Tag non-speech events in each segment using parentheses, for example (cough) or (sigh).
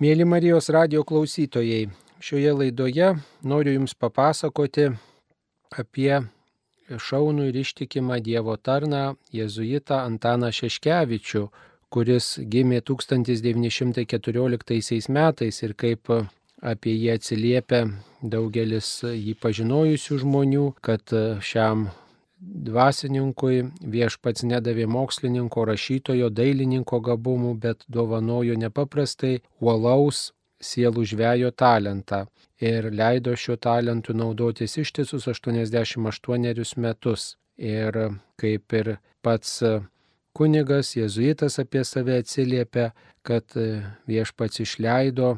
Mėly Marijos radio klausytojai, šioje laidoje noriu Jums papasakoti apie šaunų ir ištikimą Dievo tarną jėzuitą Antaną Šeškevičių, kuris gimė 1914 metais ir kaip apie jį atsiliepia daugelis jį pažinojusių žmonių, kad šiam dvasininkui viešpats nedavė mokslininko, rašytojo, dailininko gabumų, bet dovanojo nepaprastai uolaus sielų žvejo talentą ir leido šiuo talentu naudotis ištisus 88 metus. Ir kaip ir pats kunigas jėzuitas apie save atsiliepia, kad viešpats išleido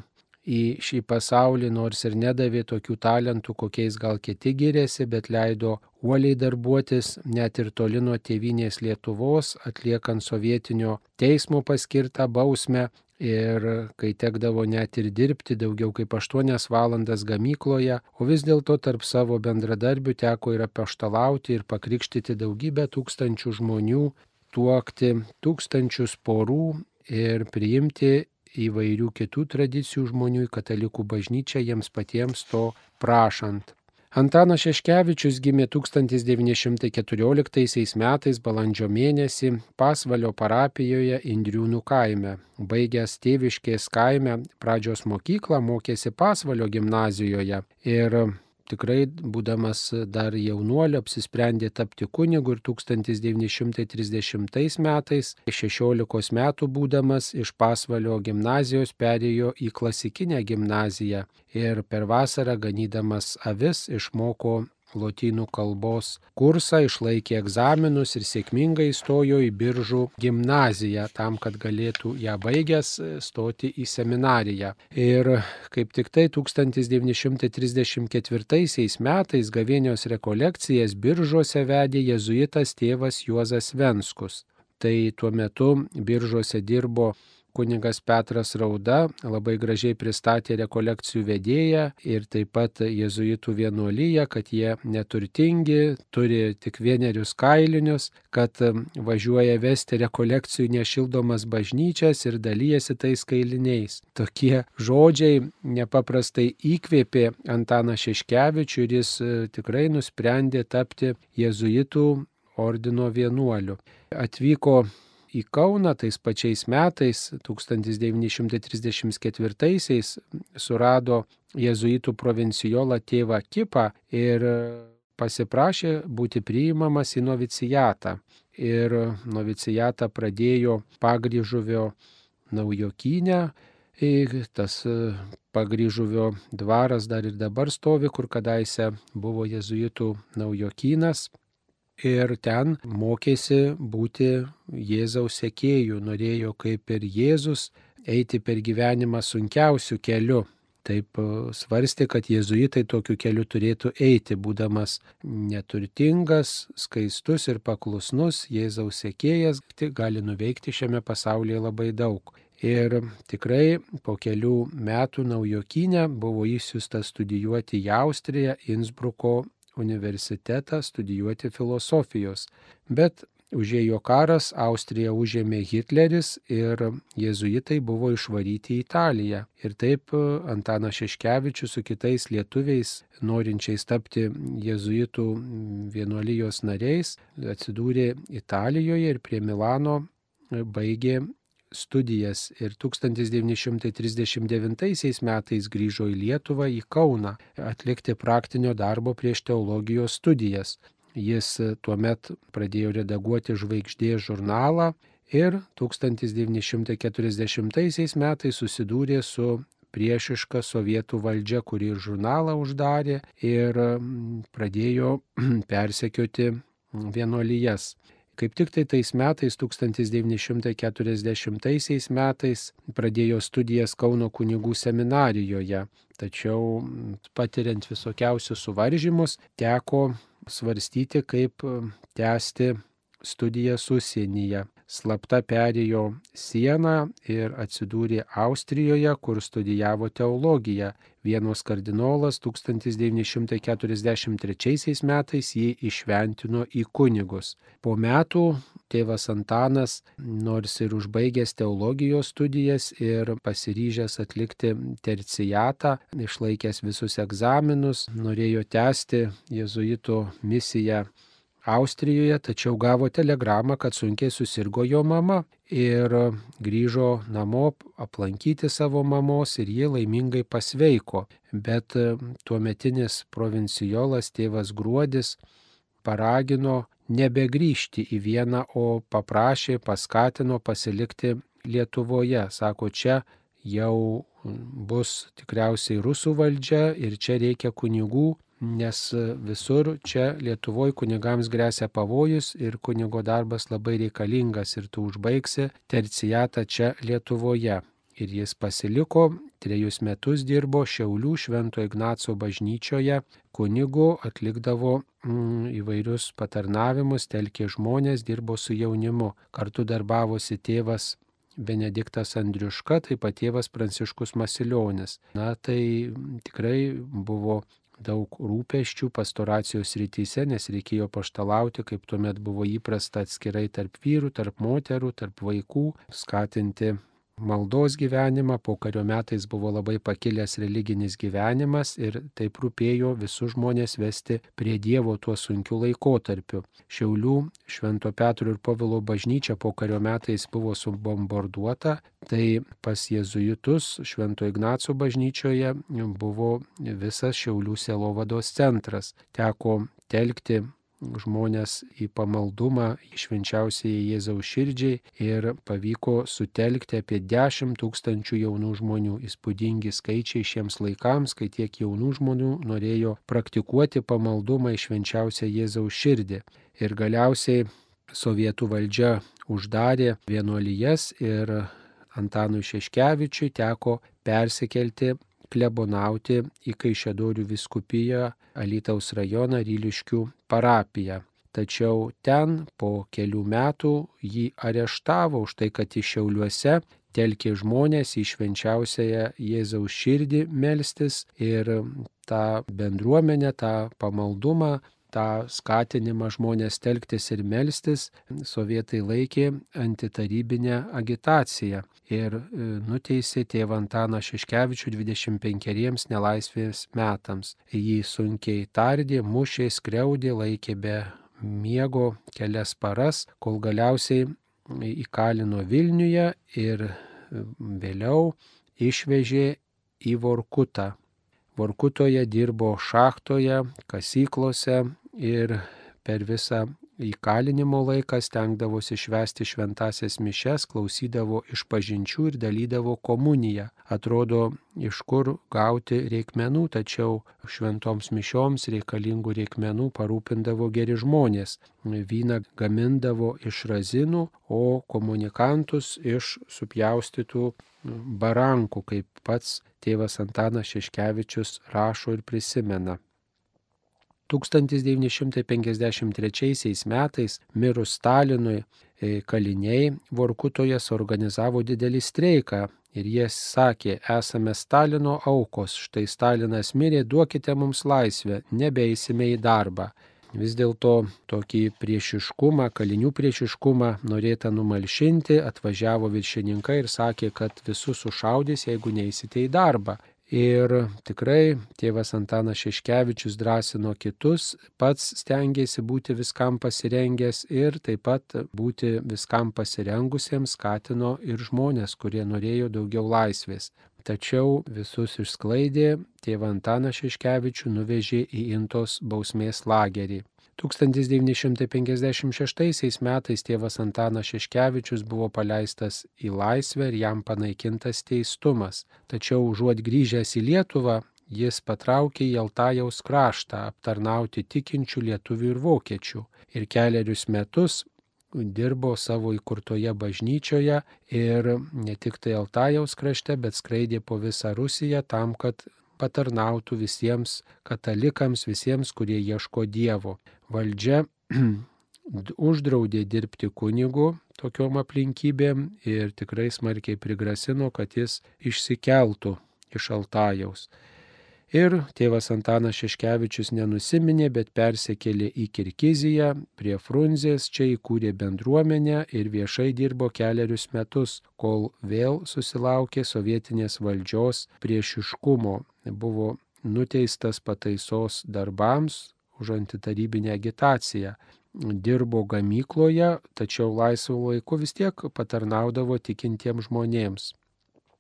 į šį pasaulį, nors ir nedavė tokių talentų, kokiais gal kiti gyrėsi, bet leido uoliai darbuotis net ir toli nuo tėvinės Lietuvos, atliekant sovietinio teismo paskirtą bausmę. Ir kai tekdavo net ir dirbti daugiau kaip 8 valandas gamykloje, o vis dėlto tarp savo bendradarbių teko ir apaštalauti ir pakrikštyti daugybę tūkstančių žmonių, tuokti tūkstančius porų ir priimti įvairių kitų tradicijų žmonių į katalikų bažnyčią jiems patiems to prašant. Antanas Šeškevičius gimė 1914 metais balandžio mėnesį Pasvalio parapijoje Indriūnų kaime. Baigęs tėviškės kaime pradžios mokyklą mokėsi Pasvalio gimnazijoje ir tikrai, būdamas dar jaunuoliu, apsisprendė tapti kunigu ir 1930 metais, 16 metų būdamas iš Pasvalio gimnazijos perėjo į klasikinę gimnaziją ir per vasarą ganydamas avis išmoko lotynų kalbos kursą, išlaikė egzaminus ir sėkmingai įstojo į biržų gimnaziją tam, kad galėtų ją baigęs stoti į seminariją. Ir kaip tik tai 1934 metais gavėnios rekolekcijas biržuose vedė jezuitas tėvas Juozas Venskus. Tai tuo metu biržuose dirbo kunigas Petras Rauda labai gražiai pristatė rekolekcijų vedėją ir taip pat jezuitų vienuolyje, kad jie neturtingi, turi tik vienerius kailinius, kad važiuoja vesti rekolekcijų nešildomas bažnyčias ir dalyjasi tais kailiniais. Tokie žodžiai nepaprastai įkvėpė Antaną Šeškevičių ir jis tikrai nusprendė tapti jezuitų ordino vienuoliu. Atvyko į Kauną tais pačiais metais, 1934-aisiais, surado jėzuitų provincijolą tėvą Kipą ir pasiprašė būti priimamas į novicijatą. Ir novicijatą pradėjo pagryžuvio naujokynę. Tas pagryžuvio dvaras dar ir dabar stovi, kur kadaise buvo jėzuitų naujokynas ir ten mokėsi būti Jėzaus sekėjų, norėjo kaip ir Jėzus eiti per gyvenimą sunkiausių kelių. Taip e, svarstė, kad jėzuitai tokiu keliu turėtų eiti, būdamas neturtingas, skaistus ir paklusnus, Jėzaus sekėjas gali nuveikti šiame pasaulyje labai daug. Ir tikrai po kelių metų naujokinė buvo įsiusta studijuoti į Austriją, Innsbruko universitetą studijuoti filosofijos, bet užėjo karas, Austriją užėmė Hitleris ir jėzuitai buvo išvaryti į Italiją. Ir taip Antanas Šeškevičius su kitais lietuviais, norinčiais tapti jėzuitų vienuolijos nariais, atsidūrė Italijoje ir prie Milano baigė studijas ir 1939 metais grįžo į Lietuvą, į Kauną, atlikti praktinio darbo prieš teologijos studijas. Jis tuomet pradėjo redaguoti žvaigždės žurnalą ir 1940 metais susidūrė su priešiška sovietų valdžia, kuri žurnalą uždarė ir pradėjo (clears throat) persekioti vienuolijas. Kaip tik tai tais metais, 1940 metais, pradėjo studijas Kauno kunigų seminarijoje, tačiau patiriant visokiausius suvaržymus, teko svarstyti, kaip tęsti studijas užsienyje. Slapta perėjo sieną ir atsidūrė Austrijoje, kur studijavo teologiją. Vienos kardinolas 1943 metais jį išventino į kunigus. Po metų tėvas Antanas, nors ir užbaigęs teologijos studijas ir pasiryžęs atlikti tercijatą, išlaikęs visus egzaminus, norėjo tęsti jėzuito misiją Austrijoje, tačiau gavo telegramą, kad sunkiai susirgo jo mama ir grįžo namo aplankyti savo mamos ir jie laimingai pasveiko. Bet e, tuo metinis provincijolas tėvas Gruodis paragino nebegrįžti į vieną, o paprašė, paskatino pasilikti Lietuvoje. Sako, čia jau bus tikriausiai rusų valdžia ir čia reikia kunigų nes visur čia Lietuvoje kunigams grėsia pavojus ir kunigo darbas labai reikalingas ir tu užbaigsi tercijatą čia Lietuvoje. Ir jis pasiliko, trejus metus dirbo Šiaulių Švento Ignaco bažnyčioje, kunigu atlikdavo mm, įvairius patarnavimus, telkė žmonės, dirbo su jaunimu. Kartu darbavosi tėvas Benediktas Andriuška, taip pat tėvas Pranciškus Masilionis. Na tai tikrai buvo daug rūpeščių pastoracijos rytise, nes reikėjo paštalauti, kaip tuomet buvo įprasta atskirai tarp vyrų, tarp moterų, tarp vaikų, skatinti maldos gyvenimą, po kario metais buvo labai pakilęs religinis gyvenimas ir taip rūpėjo visus žmonės vesti prie Dievo tuo sunkiu laikotarpiu. Šiaulių Švento Petro ir Povilo bažnyčia po kario metais buvo subombarduota, tai pas jėzuitus Švento Ignaco bažnyčioje buvo visas Šiaulių selovados centras. Teko telkti žmonės į pamaldumą švenčiausiai Jėzaus širdžiai ir pavyko sutelkti apie 10 tūkstančių jaunų žmonių. Įspūdingi skaičiai šiems laikams, kai tiek jaunų žmonių norėjo praktikuoti pamaldumą į švenčiausią Jėzaus širdį. Ir galiausiai sovietų valdžia uždarė vienuolijas ir Antanui Šeškevičiui teko persikelti klebonauti į Kaišėdorių viskupiją Alytaus rajoną Ryliškių parapiją. Tačiau ten po kelių metų jį areštavo už tai, kad iš Šiauliuose telkė žmonės į švenčiausiąją Jėzaus širdį melstis ir tą bendruomenę, tą pamaldumą tą skatinimą žmonės telktis ir melstis sovietai laikė antitarybinę agitaciją ir e, nuteisė tėvą Antaną Šeškevičių 25 nelaisvės metams. Jį sunkiai tardė, mušė, skriaudė, laikė be miego kelias paras, kol galiausiai įkalino Vilniuje ir e, vėliau išvežė į Vorkutą. Vorkutoje dirbo šachtoje, kasyklose ir per visą įkalinimo laiką stengdavosi švesti šventasias mišes, klausydavo iš pažinčių ir dalydavo komuniją. Atrodo, iš kur gauti reikmenų, tačiau šventoms mišioms reikalingų reikmenų parūpindavo geri žmonės. Vyną gamindavo iš razinų, o komunikantus iš supjaustytų barankų, kaip pats tėvas Antanas Šeškevičius rašo ir prisimena. 1953 metais mirus Stalinui e, kaliniai Vorkutoje suorganizavo didelį streiką ir jie sakė, esame Stalino aukos, štai Stalinas mirė, duokite mums laisvę, nebeisime į darbą. Vis dėlto tokį priešiškumą, kalinių priešiškumą norėta numalšinti, atvažiavo viršininkai ir sakė, kad visus sušaudys, jeigu neįsite į darbą. Ir tikrai tėvas Antanas Šeškevičius drąsino kitus, pats stengiasi būti viskam pasirengęs ir taip pat būti viskam pasirengusiems skatino ir žmonės, kurie norėjo daugiau laisvės. Tačiau visus išsklaidė, tėvą Antaną Šeškevičių nuvežė į Intos bausmės lagerį. 1956 metais tėvas Antanas Šeškevičius buvo paleistas į laisvę ir jam panaikintas teistumas. Tačiau užuot grįžęs į Lietuvą, jis patraukė į Altajaus kraštą aptarnauti tikinčių lietuvių ir vokiečių. Ir keliarius metus dirbo savo įkurtoje bažnyčioje ir ne tik tai Altajaus krašte, bet skraidė po visą Rusiją tam, kad patarnautų visiems katalikams, visiems, kurie ieško Dievo. Valdžia (clears throat) uždraudė dirbti kunigu tokiom aplinkybėm ir tikrai smarkiai prigrasino, kad jis išsikeltų iš Altajaus. Ir tėvas Antanas Šeškevičius nenusiminė, bet persikėlė į Kirgiziją, prie Frunzės, čia įkūrė bendruomenę ir viešai dirbo keliarius metus, kol vėl susilaukė sovietinės valdžios priešiškumo. Buvo nuteistas pataisos darbams už antitarybinę agitaciją. Dirbo gamykloje, tačiau laisvu laiku vis tiek patarnaudavo tikintiems žmonėms.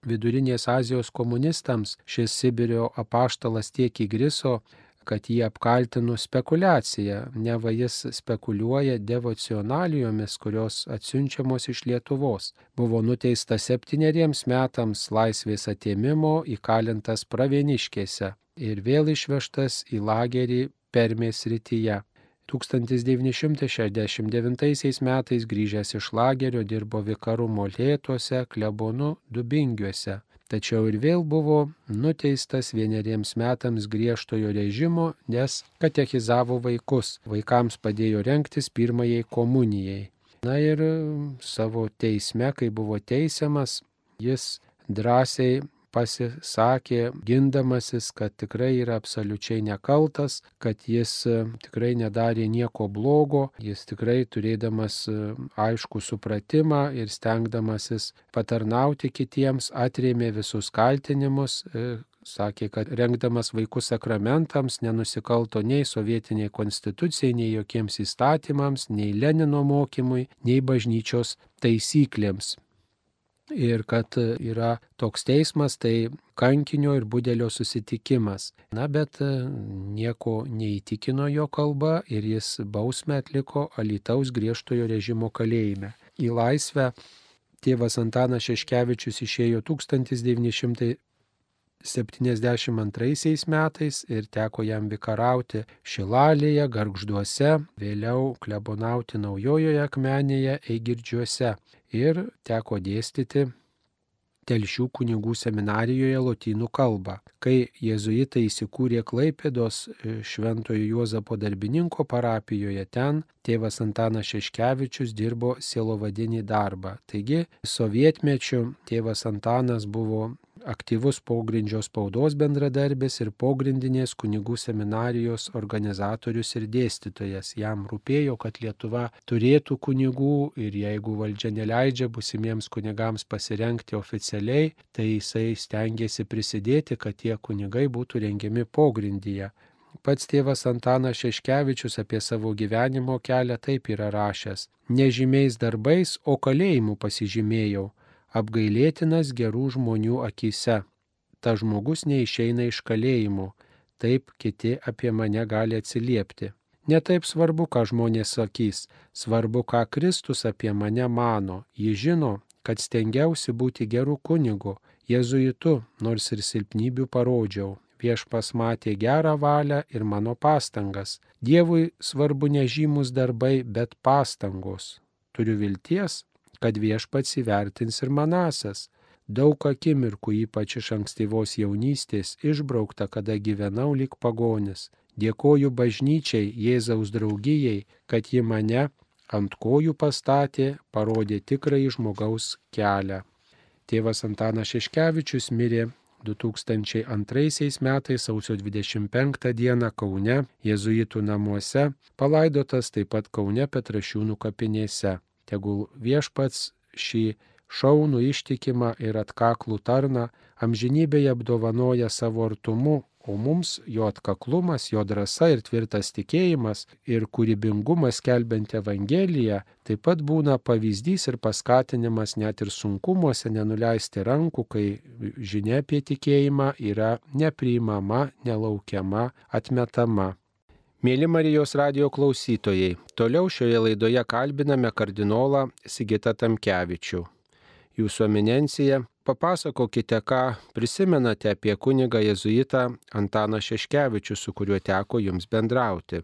Vidurinės Azijos komunistams šis Sibirio apaštalas tiek įgriso, kad jį apkaltino spekulacija, neva jis spekuliuoja devocionalijomis, kurios atsiunčiamos iš Lietuvos. Buvo nuteistas septyneriems metams laisvės atėmimo, įkalintas pravieniškėse ir vėl išvežtas į lagerį Permės rytyje. 1969 metais grįžęs iš lagerio dirbo vikaru Molėtuose, klebonu Dubingiuose. Tačiau ir vėl buvo nuteistas vieneriems metams griežtojo režimo, nes katechizavo vaikus. Vaikams padėjo renktis pirmajai komunijai. Na ir savo teisme, kai buvo teisiamas, jis drąsiai pasisakė gindamasis, kad tikrai yra absoliučiai nekaltas, kad jis e, tikrai nedarė nieko blogo, jis tikrai turėdamas e, aišku supratimą ir stengdamasis patarnauti kitiems atrėmė visus kaltinimus, e, sakė, kad rengdamas vaikus sakramentams nenusikalto nei sovietiniai konstitucijai, nei jokiems įstatymams, nei Lenino mokymui, nei bažnyčios taisyklėms ir kad yra toks teismas, tai kankinio ir budelio susitikimas. Na, bet e, nieko neįtikino jo kalba ir jis bausmę atliko Alitaus griežtojo režimo kalėjime. Į laisvę tėvas Antanas Šeškevičius išėjo 1900. 72 metais ir teko jam vikarauti Šilalėje, Gargžduose, vėliau klebonauti Naujojoje akmenėje, Eigirdžiuose ir teko dėstyti Telšių kunigų seminarijoje lotynų kalbą. Kai jėzuitai įsikūrė Klaipėdos e, Šventojo Juozapo darbininko parapijoje, ten tėvas Antanas Šeškevičius dirbo sielovadinį darbą. Taigi, sovietmečiu tėvas Antanas buvo aktyvus pogrindžio spaudos bendradarbis ir pogrindinės kunigų seminarijos organizatorius ir dėstytojas. Jam rūpėjo, kad Lietuva turėtų kunigų ir jeigu valdžia neleidžia busimiems kunigams pasirenkti oficialiai, tai jisai stengiasi prisidėti, kad tie kunigai būtų rengiami pogrindyje. Pats tėvas Antanas Šeškevičius apie savo gyvenimo kelią taip yra rašęs. Nežymiais darbais, o kalėjimu pasižymėjau apgailėtinas gerų žmonių akise. Ta žmogus neišeina iš kalėjimo, taip kiti apie mane gali atsiliepti. Netaip svarbu, ką žmonės sakys, svarbu, ką Kristus apie mane mano. Ji žino, kad stengiausi būti gerų kunigu, jėzuitu, nors ir silpnybių parodžiau. Viešpas matė gerą valią ir mano pastangas. Dievui svarbu nežymus darbai, bet pastangos. Turiu vilties, kad viešpats įvertins ir manasias. Daug akimirkų, ypač iš ankstyvos jaunystės, išbraukta, kada gyvenau lik pagonis. Dėkoju bažnyčiai, Jėzaus draugijai, kad ji mane ant kojų pastatė, parodė tikrai žmogaus kelią. Tėvas Antanas Šeškevičius mirė 2002 metais sausio 25 dieną Kaune, Jėzuitų namuose, palaidotas taip pat Kaune Petrašiūnų kapinėse tegul viešpats šį šaunų ištikimą ir atkaklų tarną amžinybėje apdovanoja savo artumu, o mums jo atkaklumas, jo drąsa ir tvirtas tikėjimas ir kūrybingumas kelbent Evangeliją taip pat būna pavyzdys ir paskatinimas net ir sunkumuose nenuleisti rankų, kai žinia apie tikėjimą yra nepriimama, nelaukiama, atmetama. Mėly Marijos radio klausytojai, toliau šioje laidoje kalbiname kardinolą Sigitą Tamkevičių. Jūsų eminencija, papasakokite, ką prisimenate apie kunigą jezuitą Antaną Šeškevičių, su kuriuo teko jums bendrauti.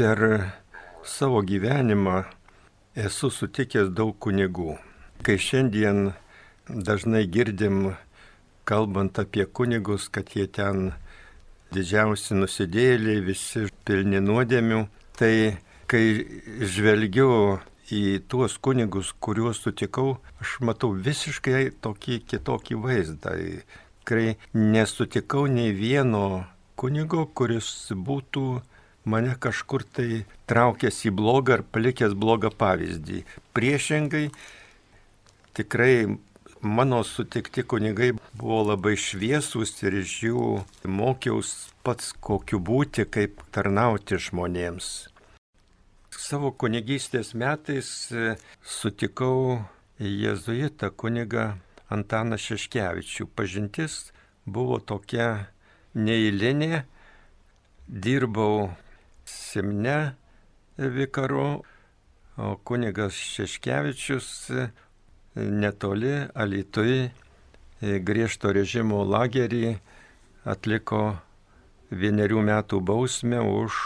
Per savo gyvenimą esu sutikęs daug kunigų. Kai šiandien dažnai girdim, kalbant apie kunigus, kad jie ten didžiausi nusidėliai, visi pilni nuodėmių, tai kai žvelgiu į tuos kunigus, kuriuos sutikau, aš matau visiškai tokį kitokį vaizdą. Tikrai nesutikau nei vieno kunigo, kuris būtų mane kažkur tai traukęs į blogą ar palikęs blogą pavyzdį. Priešingai, tikrai mano sutikti kunigai buvo labai šviesūs ir iš jų mokiaus pats kokiu būti, kaip tarnauti žmonėms. Savo kunigystės metais e, sutikau jėzuitą kunigą Antaną Šeškevičių. Pažintis buvo tokia neįlinė, dirbau Simne vikaru, o kunigas Šeškevičius netoli Alitui griežto režimo lagerį atliko vienerių metų bausmę už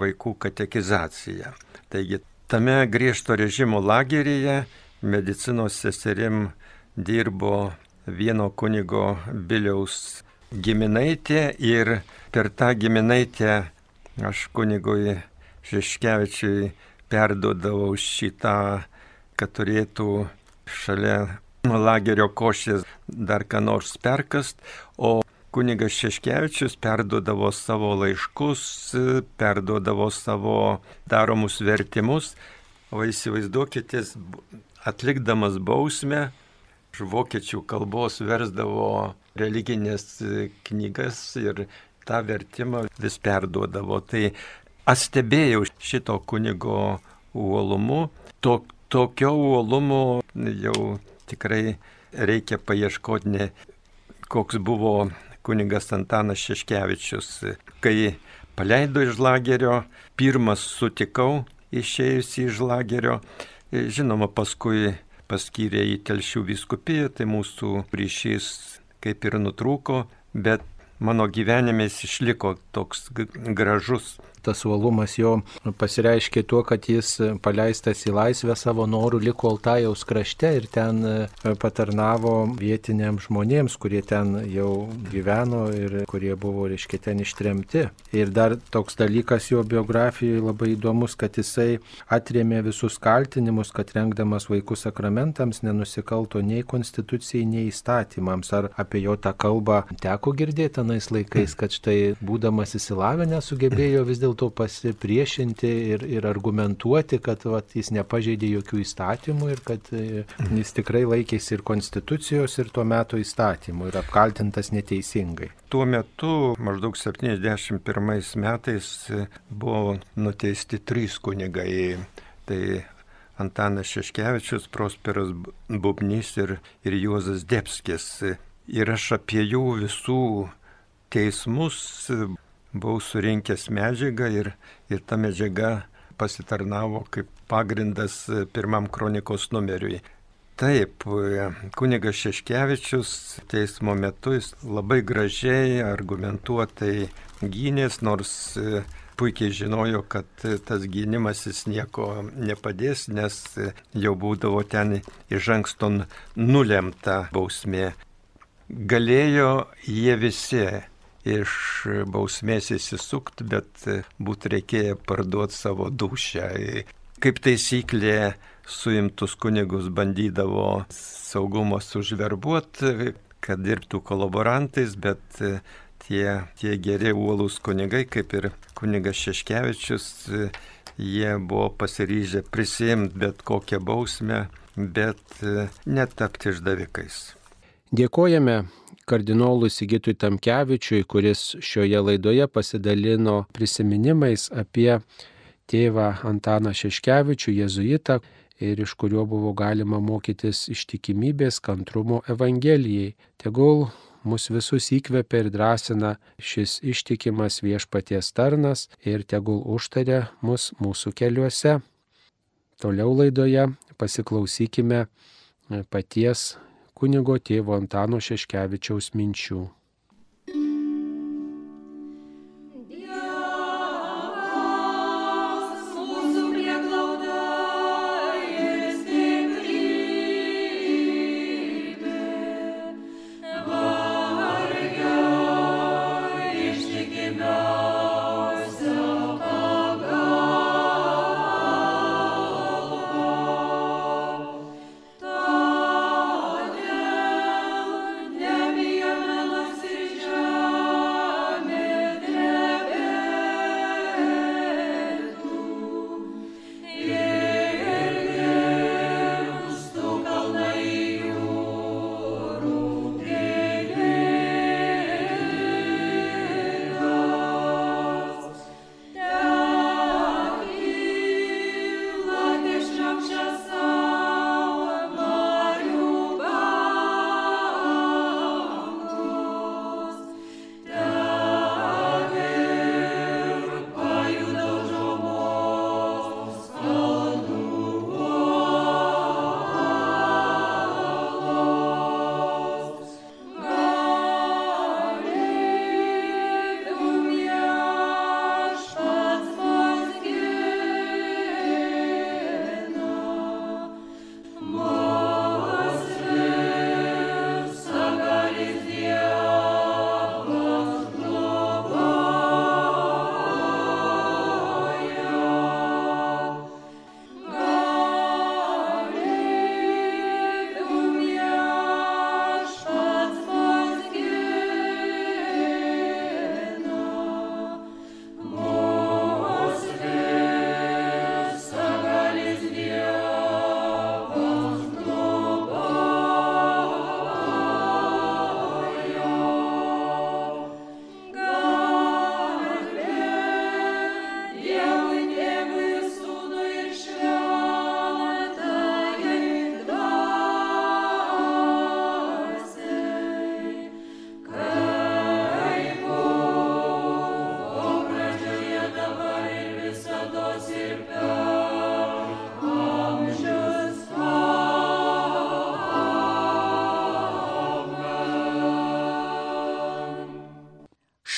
vaikų katekizaciją. Taigi tame griežto režimo lageryje medicinos seserim dirbo vieno kunigo Biliaus giminaitė ir per tą giminaitę Aš kunigui Žiškevičiui perduodavau šitą, kad turėtų šalia lagerio košės dar ką nors perkast, o kunigas Šeškevičius perduodavo savo laiškus, perduodavo savo daromus vertimus, o įsivaizduokite, atlikdamas bausmę, vokiečių kalbos versdavo religinės knygas ir tą vertimą vis perduodavo. Tai aš stebėjau šito kunigo uolumu, to, tokio uolumo jau tikrai reikia paieškoti, ne, koks buvo kunigas Antanas Šeškevičius. Kai paleido iš lagerio, pirmas sutikau išėjusi iš lagerio, žinoma, paskui paskyrė į telšių viskupiją, tai mūsų ryšys kaip ir nutrūko, bet mano gyvenime jis išliko toks gražus. Tas uolumas jo pasireiškė tuo, kad jis paleistas į laisvę savo norų liko Altajaus krašte ir ten e, patarnavo vietiniams žmonėms, kurie ten jau gyveno ir kurie buvo, reiškia, ten ištremti. Ir dar toks dalykas jo biografijoje labai įdomus, kad jisai atrėmė visus kaltinimus, kad rengdamas vaikų sakramentams nenusikalto nei konstitucijai, nei įstatymams. Ar apie jo tą kalbą teko girdėti anais laikais, kad štai būdamas įsilavinęs sugebėjo vis dėlto dėlto pasipriešinti ir, ir argumentuoti, kad vat, jis nepažeidė jokių įstatymų ir kad e, jis tikrai laikėsi ir konstitucijos, ir tuo metu įstatymų ir apkaltintas neteisingai. Tuo metu, maždaug 71 metais, buvo nuteisti trys kunigai. Tai Antanas Šeškevičius, Prosperas Bubnys ir, ir Juozas Debskis. Ir aš apie jų visų teismus buvau surinkęs medžiagą ir, ir ta medžiaga pasitarnavo kaip pagrindas pirmam kronikos numeriui. Taip, kunigas Šeškevičius teismo metu jis labai gražiai, argumentuotai gynės, nors puikiai žinojo, kad tas gynimasis nieko nepadės, nes jau būdavo ten iš anksto nulemta bausmė. Galėjo jie visi iš bausmės įsisukti, bet būtų reikėję parduoti savo dušę. Kaip taisyklė, suimtus kunigus bandydavo saugumas užverbuoti, kad dirbtų kolaborantais, bet tie, tie geri uolūs kunigai, kaip ir kunigas Šeškevičius, jie buvo pasiryžę prisimti bet kokią bausmę, bet netapti išdavikais. Dėkojame kardinolui Sigitui Tamkevičiui, kuris šioje laidoje pasidalino prisiminimais apie tėvą Antaną Šeškevičių, jėzuitą, ir iš kurio buvo galima mokytis ištikimybės, kantrumo Evangelijai. Tegul mus visus įkvepia ir drąsina šis ištikimas viešpaties tarnas ir tegul užtarė mus mūsų keliuose. Toliau laidoje pasiklausykime paties kunigo tėvo Antano Šeškevičiaus minčių.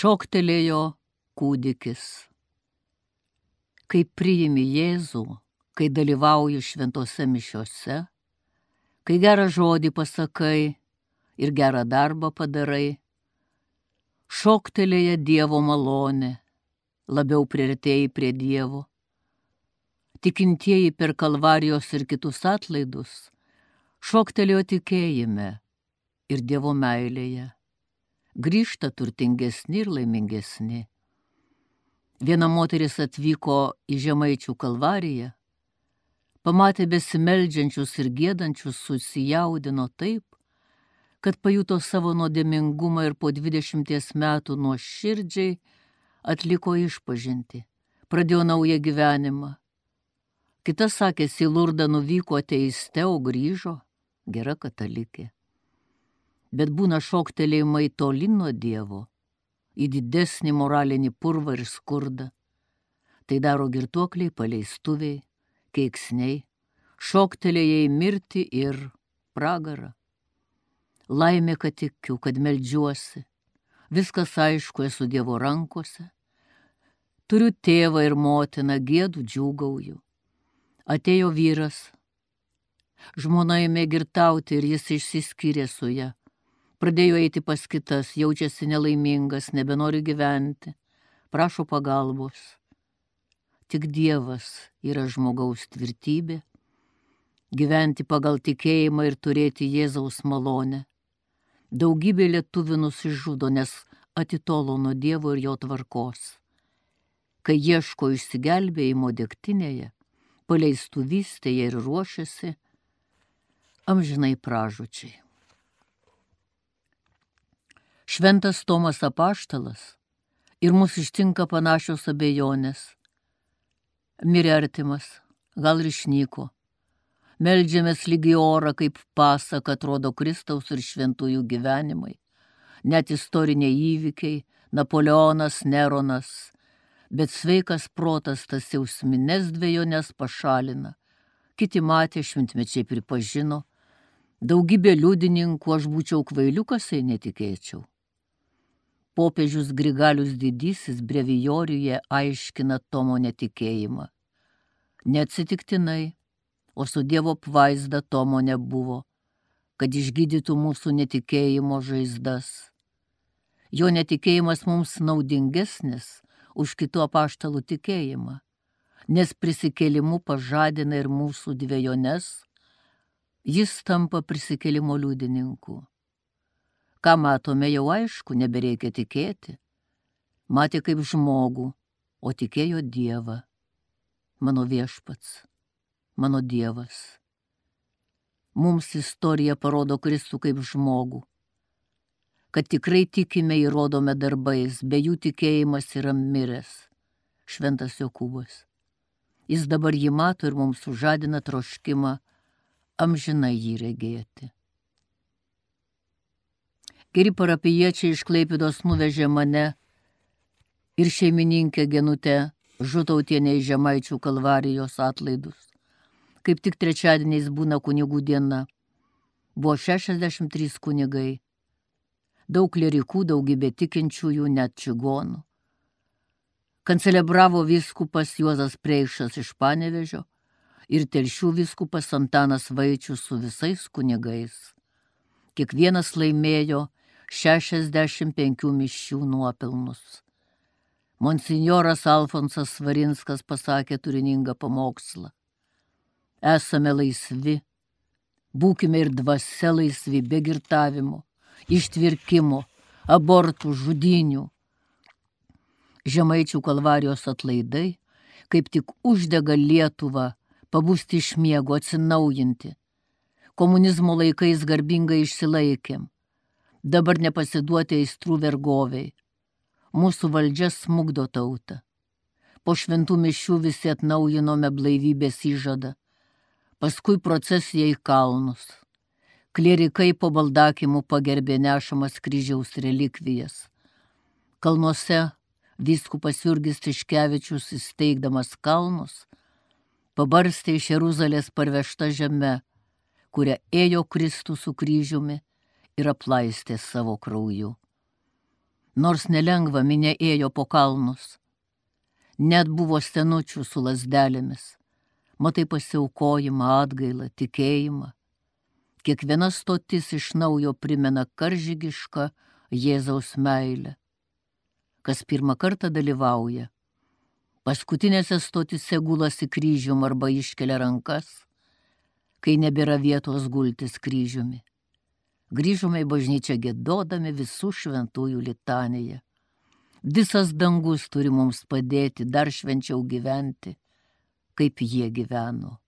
Šoktelėjo kūdikis. Kai priimi Jėzų, kai dalyvauji šventose mišiuose, kai gerą žodį pasakai ir gerą darbą padarai, šoktelėja Dievo malonė, labiau priartėjai prie Dievo. Tikintieji per kalvarijos ir kitus atlaidus šoktelėjo tikėjime ir Dievo meilėje grįžta turtingesni ir laimingesni. Viena moteris atvyko į Žemaičių kalvariją, pamatė besimeldžiančius ir gėdančius, susijaudino taip, kad pajuto savo nuodėmingumą ir po dvidešimties metų nuo širdžiai atliko išpažinti, pradėjo naują gyvenimą. Kitas sakė, į Lurdą nuvyko ateiste, o grįžo gera katalikė bet būna šoktelėjimai toli nuo Dievo, į didesnį moralinį purvą ir skurdą. Tai daro girtuokliai, paleistuviai, keiksniai, šoktelėjai mirti ir pragarą. Laimė, kad tikiu, kad melžiuosi, viskas aišku, esu Dievo rankose. Turiu tėvą ir motiną, gėdų džiūgauju. Atėjo vyras, žmona ėmė girtauti ir jis išsiskyrė su ją. Pradėjo eiti pas kitas, jaučiasi nelaimingas, nebenori gyventi, prašo pagalbos. Tik Dievas yra žmogaus tvirtybė, gyventi pagal tikėjimą ir turėti Jėzaus malonę. Daugybė lietuvių nusižudo, nes atitolo nuo Dievo ir jo tvarkos. Kai ieško išsigelbėjimo dėktinėje, paleistuvystėje ir ruošiasi, amžinai pražučiai. Šventas Tomas apaštalas ir mus ištinka panašios abejonės. Mirė artimas, gal ir išnyko. Meldžiamės lygi orą, kaip pasaka atrodo Kristaus ir šventųjų gyvenimai. Net istoriniai įvykiai, Napoleonas, Neronas. Bet sveikas protas tas jausmines dviejonės pašalina. Kiti matė, šventmečiai pripažino. Daugybė liudininkų aš būčiau kvailiukas, jei netikėčiau. Popiežius Grigalius didysis brevijoriuje aiškina Tomo netikėjimą. Neatsitiktinai, o su Dievo apvaizda Tomo nebuvo, kad išgydytų mūsų netikėjimo žaizdas. Jo netikėjimas mums naudingesnis už kitų apaštalų tikėjimą, nes prisikėlimu pažadina ir mūsų dviejones, jis tampa prisikėlimo liudininku. Ką matome jau aišku, nebereikia tikėti. Matė kaip žmogų, o tikėjo Dievą. Mano viešpats, mano Dievas. Mums istorija parodo Kristų kaip žmogų. Kad tikrai tikime įrodome darbais, be jų tikėjimas yra miręs. Šventas Jokūbas. Jis dabar jį mato ir mums sužadina troškimą amžinai jį regėti. Geri parapiečiai iš Klaipidos nuvežė mane ir šeimininkę Genutę žutautienė į Žemaičių kalvarijos atlaidus. Kaip tik trečiadieniais būna kunigų diena. Buvo 63 kunigai. Daug lyrikų, daugybė tikinčiųjų, net čigonų. Kancelebravo viskupas Juozas Preikšas iš Panevežio ir telšių viskupas Antanas Vaičius su visais kunigais. Kiekvienas laimėjo 65 mišių nuopelnus. Monsignoras Alfonsas Svarinskas pasakė turiningą pamokslą. Esame laisvi, būkime ir dvasia laisvi be girtavimo, ištvirkimo, abortų, žudinių. Žemaičių kalvarijos atlaidai kaip tik uždega Lietuvą pabūsti iš miego atsinaujinti. Komunizmo laikais garbingai išsilaikėm dabar nepasiduoti aistrų vergoviai. Mūsų valdžia smugdo tautą. Po šventų mišių visi atnaujinome blaivybės įžadą. Paskui procesija į kalnus. Klierikai po baldakimų pagerbė nešamas kryžiaus relikvijas. Kalnuose Vyskupas Jurgis Tiškevičius įsteigdamas kalnus, pabarstė iš Jeruzalės parvežta žeme, kurią ėjo Kristus su kryžiumi ir aplaistė savo krauju. Nors nelengva minė ėjo po kalnus, net buvo senučių su lasdelėmis, matai pasiaukojimą, atgailą, tikėjimą. Kiekviena stotis iš naujo primena karžygišką Jėzaus meilę. Kas pirmą kartą dalyvauja, paskutinėse stotise gulasi kryžium arba iškelia rankas, kai nebėra vietos gultis kryžiumi. Grįžome į bažnyčią gėdodami visų šventųjų litaniją. Visas dangus turi mums padėti dar švenčiau gyventi kaip jie gyveno.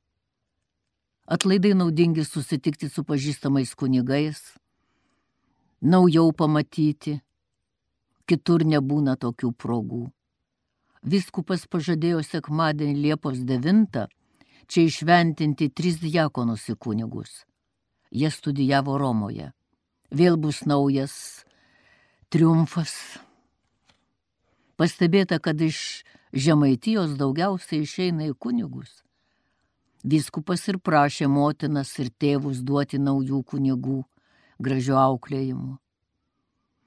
Atlaidai naudingi susitikti su pažįstamais kunigais, naujau pamatyti, kitur nebūna tokių progų. Viskupas pažadėjo sekmadienį Liepos 9 čia išventinti tris diakonus į kunigus. Jie studijavo Romoje. Vėl bus naujas triumfas. Pastebėta, kad iš Žemaitijos daugiausiai išeina į kunigus. Viskupas ir prašė motinas ir tėvus duoti naujų kunigų, gražių auklėjimų.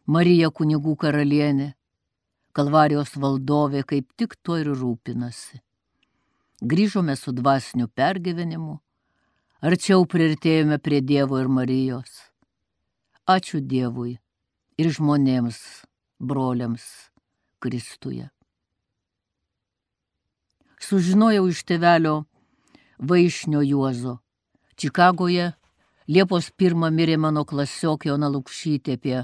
Marija kunigų karalienė, Kalvarijos valdovė kaip tik to ir rūpinasi. Grįžome su dvasiniu pergyvenimu, arčiau priartėjome prie Dievo ir Marijos. Ačiū Dievui ir žmonėms, broliams Kristuje sužinojau iš tevelio vaišnio Juozo. Čikagoje Liepos pirmą mirė mano klasiokė Ona Lukšytė apie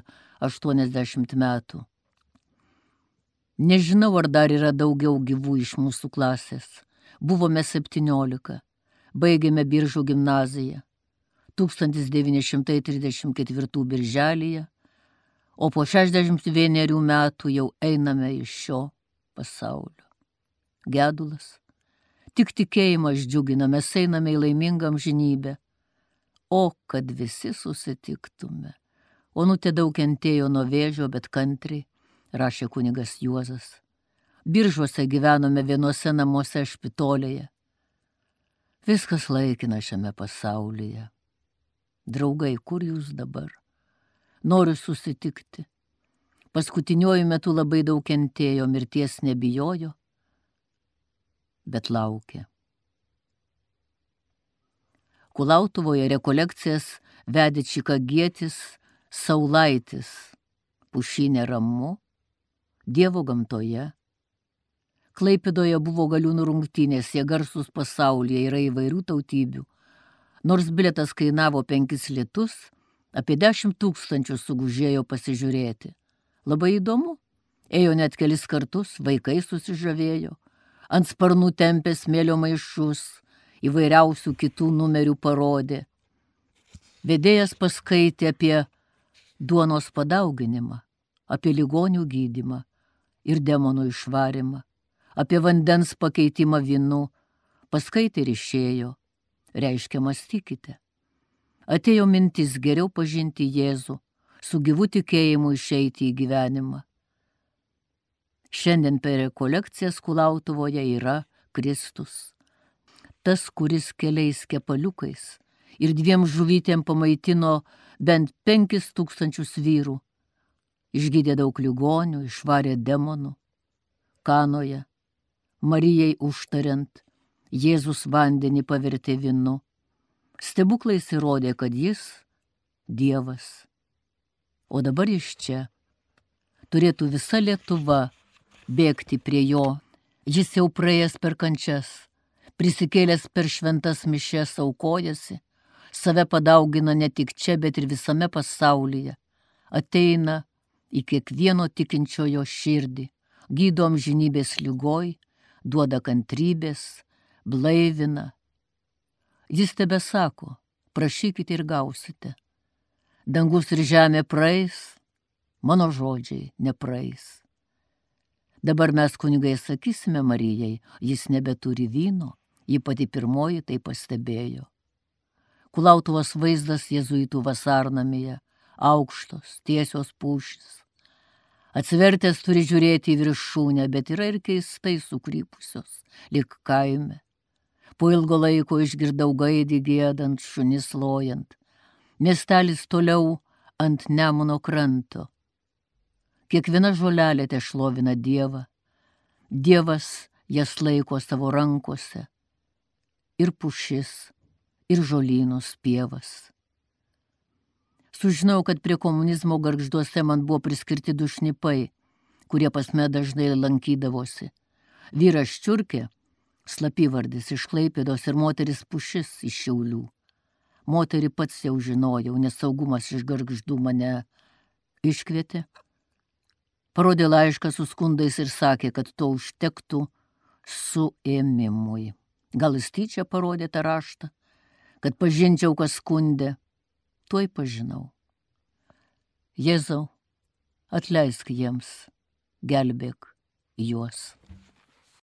80 metų. Nežinau, ar dar yra daugiau gyvų iš mūsų klasės. Buvome 17. Baigėme Biržų gimnaziją. 1934 birželėje, o po 61 metų jau einame iš šio pasaulio gedulas. Tik tikėjimas džiugina, mes einame į laimingam žinybę. O kad visi susitiktume. Onutė daug kentėjo nuo vėžio, bet kantriai, rašė kunigas Juozas. Biržuose gyvenome vienuose namuose špitolėje. Viskas laikina šiame pasaulyje. Draugai, kur jūs dabar? Noriu susitikti. Paskutiniuoju metu labai daug kentėjo, mirties nebijojo, bet laukė. Kulautuvoje rekolekcijas vedė Čikagietis Saulaitis, pušinė ramu, Dievo gamtoje. Klaipidoje buvo galiūnų rungtynės, jie garsus pasaulyje yra įvairių tautybių. Nors biletas kainavo penkis litus, apie dešimt tūkstančių sugužėjo pasižiūrėti. Labai įdomu. Ėjo net kelis kartus, vaikai susižavėjo ant sparnų tempė smėlio maišus, įvairiausių kitų numerių parodė. Vedėjas paskaitė apie duonos padauginimą, apie ligonių gydimą ir demonų išvarimą, apie vandens pakeitimą vynu, paskaitė ir išėjo, reiškia mąstykite. Atėjo mintis geriau pažinti Jėzų, su gyvu tikėjimu išeiti į gyvenimą. Šiandien per rekolekcijas Kulautuvoje yra Kristus. Tas, kuris keliais kepaliukais ir dviem žuvytėm pamaitino bent penkis tūkstančius vyrų, išgydė daug ligonių, išvarė demonų. Kanoje, Marijai užtariant, Jėzus vandenį pavertė vinu. Stebuklais įrodė, kad jis Dievas. O dabar iš čia turėtų visa Lietuva bėgti prie jo. Jis jau praėjęs per kančias, prisikėlęs per šventas mišes aukojasi, save padaugina ne tik čia, bet ir visame pasaulyje. Ateina į kiekvieno tikinčiojo širdį, gydom žinybės lygoj, duoda kantrybės, blaivina. Jis tebe sako, prašykite ir gausite. Dangus ir žemė praeis, mano žodžiai nepraeis. Dabar mes kunigai sakysime Marijai, jis nebeturi vyno, ji pati pirmoji tai pastebėjo. Kulautuvos vaizdas jėzuitų vasarnamėje, aukštos, tiesios pušys. Atsivertęs turi žiūrėti į viršūnę, bet yra ir keistai sukrypusios, lik kaime. Po ilgo laiko išgirdau gaidį gėdant, šunis lojant. Miestelis toliau ant Nemuno kranto. Kiekviena žolelė te šlovina Dievą. Dievas jas laiko savo rankose. Ir pušis, ir žolynus pievas. Sužinau, kad prie komunizmo garžduose man buvo priskirti du šnipai, kurie pasme dažnai lankydavosi. Vyras čiurkė, slapyvardis iš Klaipėdos ir moteris pušis iš Šiaulių. Moterį pats jau žinojau, nes saugumas iš garždų mane iškvietė parodė laišką su skundais ir sakė, kad to užtektų suėmimui. Gal jis tyčia parodė tą raštą, kad pažinčiau, kas skundė. Tuoj pažinau. Jėzau, atleisk jiems, gelbėk juos.